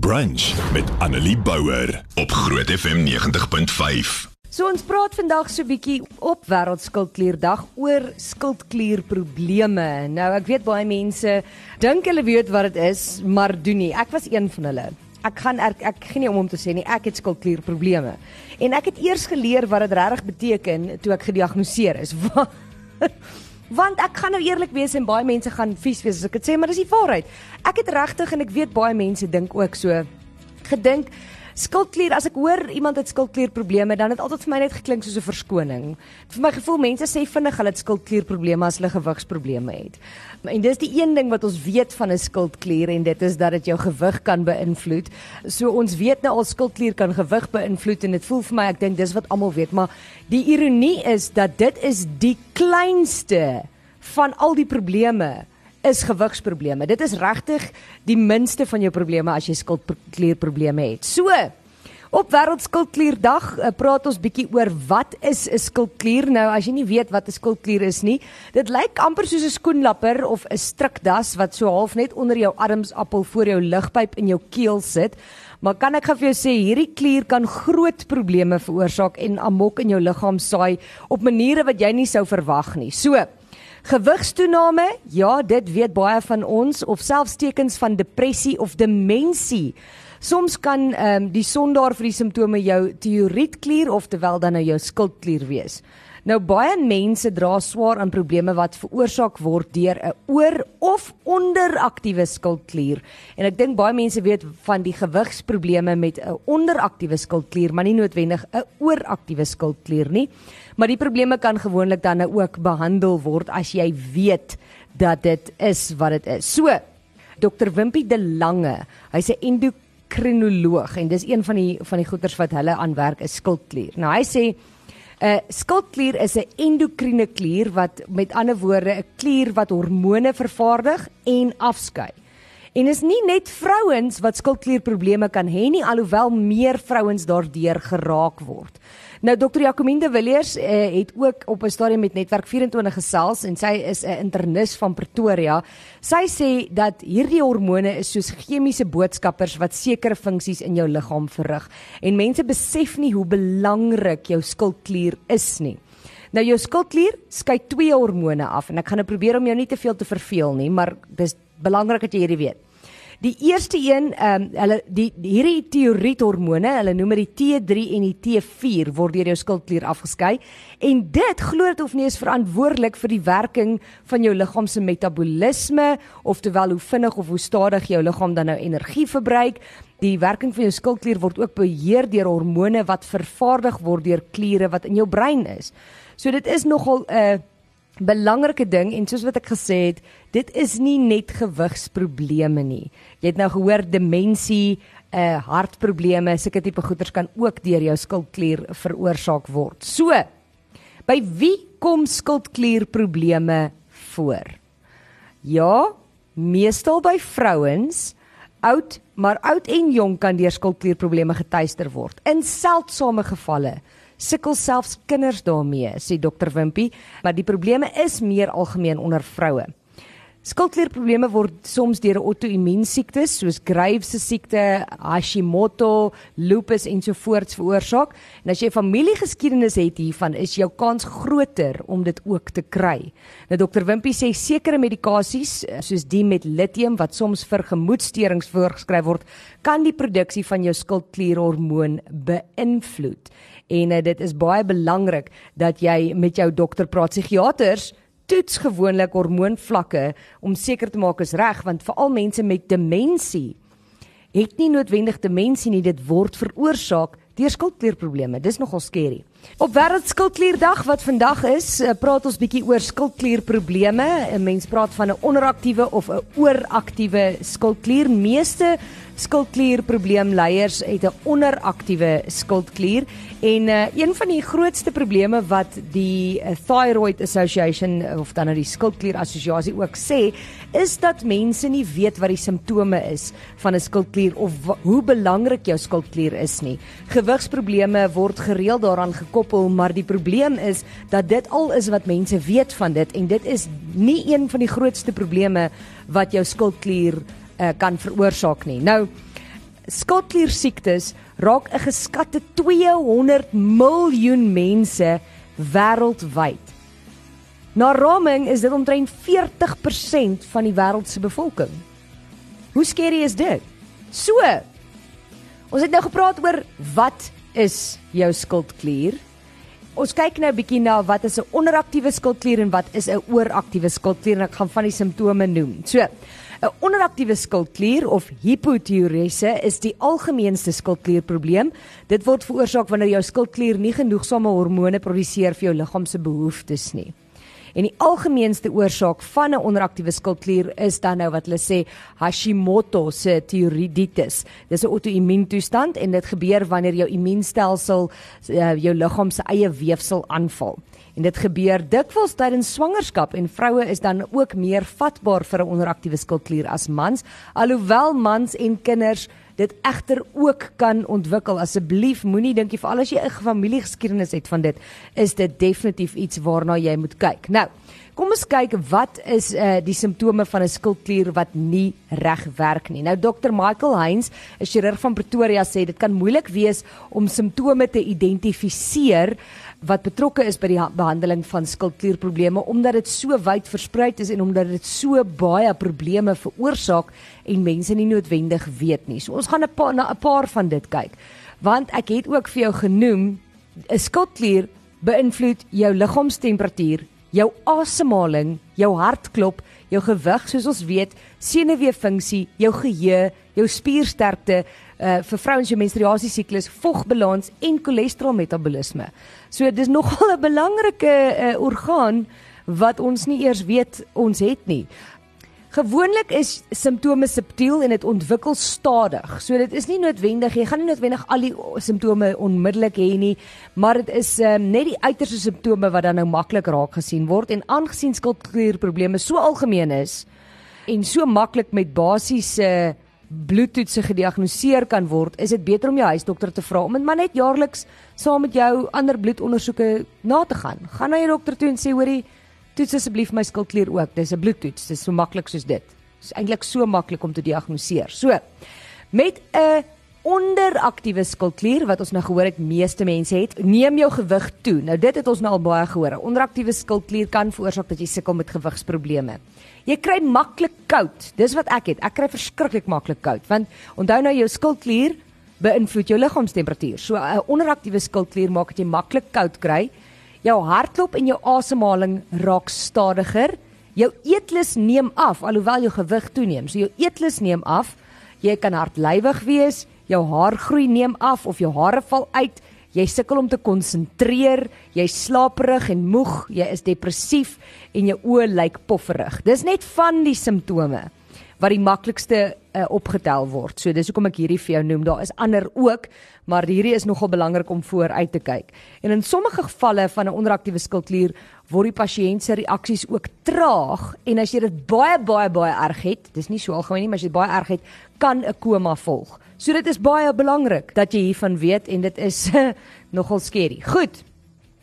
Brunch met Annelie Bouwer op Groot FM 90.5. So ons praat vandag so bietjie op Wêreldskildklierdag oor skildklierprobleme. Nou ek weet baie mense dink hulle weet wat dit is, maar doen nie. Ek was een van hulle. Ek gaan ek, ek gee nie om om te sê nie, ek het skildklierprobleme. En ek het eers geleer wat dit regtig beteken toe ek gediagnoseer is. Want ek gaan nou eerlik wees en baie mense gaan vies wees as ek dit sê, maar dis die waarheid. Ek het regtig en ek weet baie mense dink ook so gedink skildklier as ek hoor iemand het skildklierprobleme dan het altyd vir my net geklink soos 'n verskoning. Vir my gevoel mense sê vinnig hulle het skildklierprobleme as hulle gewigsprobleme het. En dis die een ding wat ons weet van 'n skildklier en dit is dat dit jou gewig kan beïnvloed. So ons weet nou al skildklier kan gewig beïnvloed en dit voel vir my ek dink dis wat almal weet, maar die ironie is dat dit is die kleinste van al die probleme is gewigsprobleme. Dit is regtig die minste van jou probleme as jy skildklierprobleme het. So, op wêreldskildklierdag uh, praat ons bietjie oor wat is 'n skildklier? Nou, as jy nie weet wat 'n skildklier is nie, dit lyk amper soos 'n skoenlapper of 'n strukdas wat so half net onder jou armsappel voor jou lugpyp in jou keel sit. Maar kan ek gou vir jou sê hierdie klier kan groot probleme veroorsaak en amok in jou liggaam saai op maniere wat jy nie sou verwag nie. So, Gewigstoename, ja, dit weet baie van ons of selfs tekens van depressie of demensie. Soms kan ehm um, die sondaar vir die simptome jou tiroïedklier of terwyl dan nou jou skildklier wees. Nou baie mense dra swaar aan probleme wat veroorsaak word deur 'n oor- of onderaktiewe skildklier. En ek dink baie mense weet van die gewigsprobleme met 'n onderaktiewe skildklier, maar nie noodwendig 'n ooraktiewe skildklier nie. Maar die probleme kan gewoonlik dan nou ook behandel word as jy weet dat dit is wat dit is. So, Dr Wimpie de Lange, hy's 'n endokrinoloog en dis een van die van die goeters wat hulle aan werk is skildklier. Nou hy sê 'n uh, skildklier is 'n endokriene klier wat met ander woorde 'n klier wat hormone vervaardig en afskei. En is nie net vrouens wat skildklierprobleme kan hê nie, alhoewel meer vrouens daardeur geraak word. Nou Dr. Jacominde Villiers uh, het ook op 'n stadium met Netwerk 24 gesels en sy is 'n internis van Pretoria. Sy sê dat hierdie hormone is soos chemiese boodskappers wat sekere funksies in jou liggaam verrig en mense besef nie hoe belangrik jou skildklier is nie. Nou jou skildklier skei twee hormone af en ek gaan nou probeer om jou nie te veel te verveel nie, maar dis belangrik dat jy hierdie weet. Die eerste een, ehm um, hulle die hierdie tiroïedhormone, hulle noem dit die T3 en die T4 word deur jou skildklier afgeskei en dit glo dit of nie is verantwoordelik vir die werking van jou liggaam se metabolisme of terwyl hoe vinnig of hoe stadig jou liggaam dan nou energie verbruik. Die werking van jou skildklier word ook beheer deur hormone wat vervaardig word deur kliere wat in jou brein is. So dit is nogal 'n uh, belangrike ding en soos wat ek gesê het, dit is nie net gewigsprobleme nie. Jy het nou gehoor demensie, uh hartprobleme, sulke tipe goeters kan ook deur jou skildklier veroorsaak word. So, by wie kom skildklierprobleme voor? Ja, meestal by vrouens, oud, maar oud en jonk kan deur skildklierprobleme getuister word. In seldsame gevalle sukkel selfs kinders daarmee, sê dokter Wimpie, maar die probleme is meer algemeen onder vroue. Skildklierprobleme word soms deur auto-immuunsiektes soos Graves se siekte, Hashimoto, lupus ensovoorts veroorsaak. En as jy familiegeskiedenis het hiervan, is jou kans groter om dit ook te kry. Nou dokter Wimpie sê sekere medikasies soos die met lithium wat soms vir gemoedstoornisse voorgeskryf word, kan die produksie van jou skildklierhormoon beïnvloed. En uh, dit is baie belangrik dat jy met jou dokter praat. Psigiaters toets gewoonlik hormoonvlakke om seker te maak is reg want veral mense met demensie het nie noodwendig demensie nie dit word veroorsaak deur skildklierprobleme. Dis nogal skerry op wêreldskildklierdag wat vandag is eh, praat ons bietjie oor skildklierprobleme 'n mens praat van 'n onderaktiewe of 'n ooraktiewe skildklier meeste skildklierprobleemleiers het 'n onderaktiewe skildklier en uh, een van die grootste probleme wat die uh, Thyroid Association of dan nou die skildklier assosiasie ook sê is dat mense nie weet wat die simptome is van 'n skildklier of hoe belangrik jou skildklier is nie. Gewigsprobleme word gereeld daaraan gekoppel, maar die probleem is dat dit al is wat mense weet van dit en dit is nie een van die grootste probleme wat jou skildklier uh, kan veroorsaak nie. Nou skildklier siektes raak 'n geskatte 200 miljoen mense wêreldwyd. Na raming is dit omtrent 40% van die wêreld se bevolking. Hoe skerry is dit? So. Ons het nou gepraat oor wat is jou skildklier? Ons kyk nou 'n bietjie na wat is 'n onderaktiewe skildklier en wat is 'n ooraktiewe skildklier en ek gaan van die simptome noem. So, 'n onderaktiewe skildklier of hipotiroïese is die algemeenste skildklierprobleem. Dit word veroorsaak wanneer jou skildklier nie genoegsame hormone produseer vir jou liggaam se behoeftes nie. En die algemeenste oorsaak van 'n onderaktiewe skildklier is dan nou wat hulle sê Hashimoto se tiroiditis. Dis 'n outoimmuuntoestand en dit gebeur wanneer jou immuunstelsel uh, jou liggaam se eie weefsel aanval. En dit gebeur dikwels tydens swangerskap en vroue is dan ook meer vatbaar vir 'n onderaktiewe skildklier as mans, alhoewel mans en kinders dit egter ook kan ontwikkel. Asseblief moenie dink jy veral as jy 'n familiegeskiedenis het van dit, is dit definitief iets waarna jy moet kyk. Nou, kom ons kyk wat is uh, die simptome van 'n skildklier wat nie reg werk nie. Nou Dr. Michael Heinz, 'n chirurg van Pretoria sê dit kan moeilik wees om simptome te identifiseer wat betrokke is by die behandeling van skildklierprobleme omdat dit so wyd versprei is en omdat dit so baie probleme veroorsaak en mense nie noodwendig weet nie. So ons gaan 'n paar na 'n paar van dit kyk. Want ek het ook vir jou genoem 'n skildklier beïnvloed jou liggaamstemperatuur, jou asemhaling, jou hartklop, jou gewig, soos ons weet, senuweefunksie, jou geheue, jou spiersterkte, uh vir vrouens se menstruasie siklus, vogbalans en cholesterolmetabolisme. So dis nogal 'n belangrike uh, orgaan wat ons nie eers weet ons het nie. Gewoonlik is simptome subtiel en dit ontwikkel stadig. So dit is nie noodwendig jy gaan nie noodwendig al die simptome onmiddellik hê nie, maar dit is um, net die uiterste simptome wat dan nou maklik raak gesien word en aangesien skildklierprobleme so algemeen is en so maklik met basiese uh, bloedtoetse gediagnoseer kan word, is dit beter om jou huisdokter te vra om dit maar net jaarliks saam met jou ander bloedondersoeke na te gaan. Gaan na jou dokter toe en sê hoorie, toets asseblief my skildklier ook. Dis 'n bloedtoets. Dis so maklik soos dit. Dis eintlik so maklik om te diagnoseer. So, met 'n onderaktiewe skildklier wat ons nou gehoor het meeste mense het, neem jou gewig toe. Nou dit het ons nou al baie gehoor. Onderaktiewe skildklier kan veroorsaak dat jy sukkel met gewigsprobleme. Jy kry maklik koud. Dis wat ek het. Ek kry verskriklik maklik koud want onthou nou jou skildklier beïnvloed jou liggaamstemperatuur. So 'n onderaktiewe skildklier maak dat jy maklik koud kry. Jou hartklop en jou asemhaling raak stadiger. Jou eetlus neem af alhoewel jou gewig toeneem. So jou eetlus neem af. Jy kan hartlywig wees jou haar groei neem af of jou hare val uit, jy sukkel om te konsentreer, jy slaperig en moeg, jy is depressief en jou oë lyk pofferig. Dis net van die simptome wat die maklikste uh, opgetel word. So dis hoekom ek hierdie vir jou noem. Daar is ander ook, maar hierdie is nogal belangrik om vooruit te kyk. En in sommige gevalle van 'n onderaktiewe skildklier word die pasiënt se reaksies ook traag en as jy dit baie baie baie erg het, dis nie so algemeen nie, maar as jy dit baie erg het, kan 'n koma volg. So dit is baie belangrik dat jy hiervan weet en dit is nogal skerry. Goed.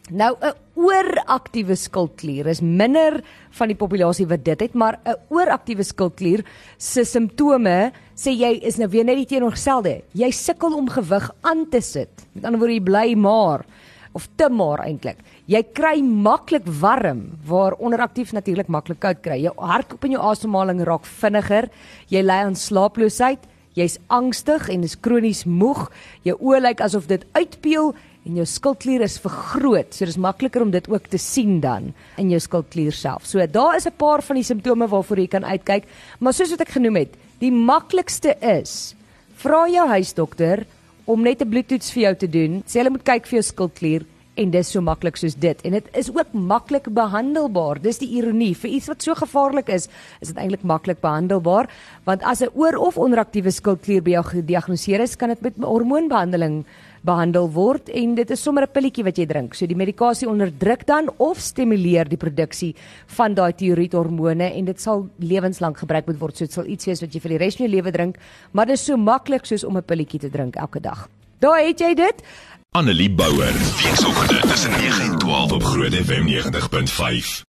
Nou 'n ooraktiewe skildklier is minder van die populasie wat dit het, maar 'n ooraktiewe skildklier se simptome sê jy is nou weer net die teenoorgestelde. Jy sukkel om gewig aan te sit. Met ander woorde jy bly maar of te maar eintlik. Jy kry maklik warm waar onderaktief natuurlik maklik koud kry. Jou hartklop en jou asemhaling raak vinniger. Jy ly aan slaaploosheid jy's angstig en is kronies moeg, jou oë lyk asof dit uitpeel en jou skildklier is vergroot. So dis makliker om dit ook te sien dan in jou skildklier self. So daar is 'n paar van die simptome waarvoor jy kan uitkyk, maar soos wat ek genoem het, die maklikste is vra jou huisdokter om net 'n bloedtoets vir jou te doen. Sê hulle moet kyk vir jou skildklier en dis so maklik soos dit en dit is ook maklik behandelbaar dis die ironie vir iets wat so gevaarlik is is dit eintlik maklik behandelbaar want as 'n oor of onderaktiewe skildklier by jou gediagnoseer is kan dit met hormoonbehandeling behandel word en dit is sommer 'n pilletjie wat jy drink so die medikasie onderdruk dan of stimuleer die produksie van daai tiroïedhormone en dit sal lewenslank gebruik moet word so dit sal iets wees wat jy vir die res van jou lewe drink maar dit is so maklik soos om 'n pilletjie te drink elke dag Daar het jy dit. Annelie Bouwer. Weekoggend tussen 9 en 12 op Groot FM 90.5.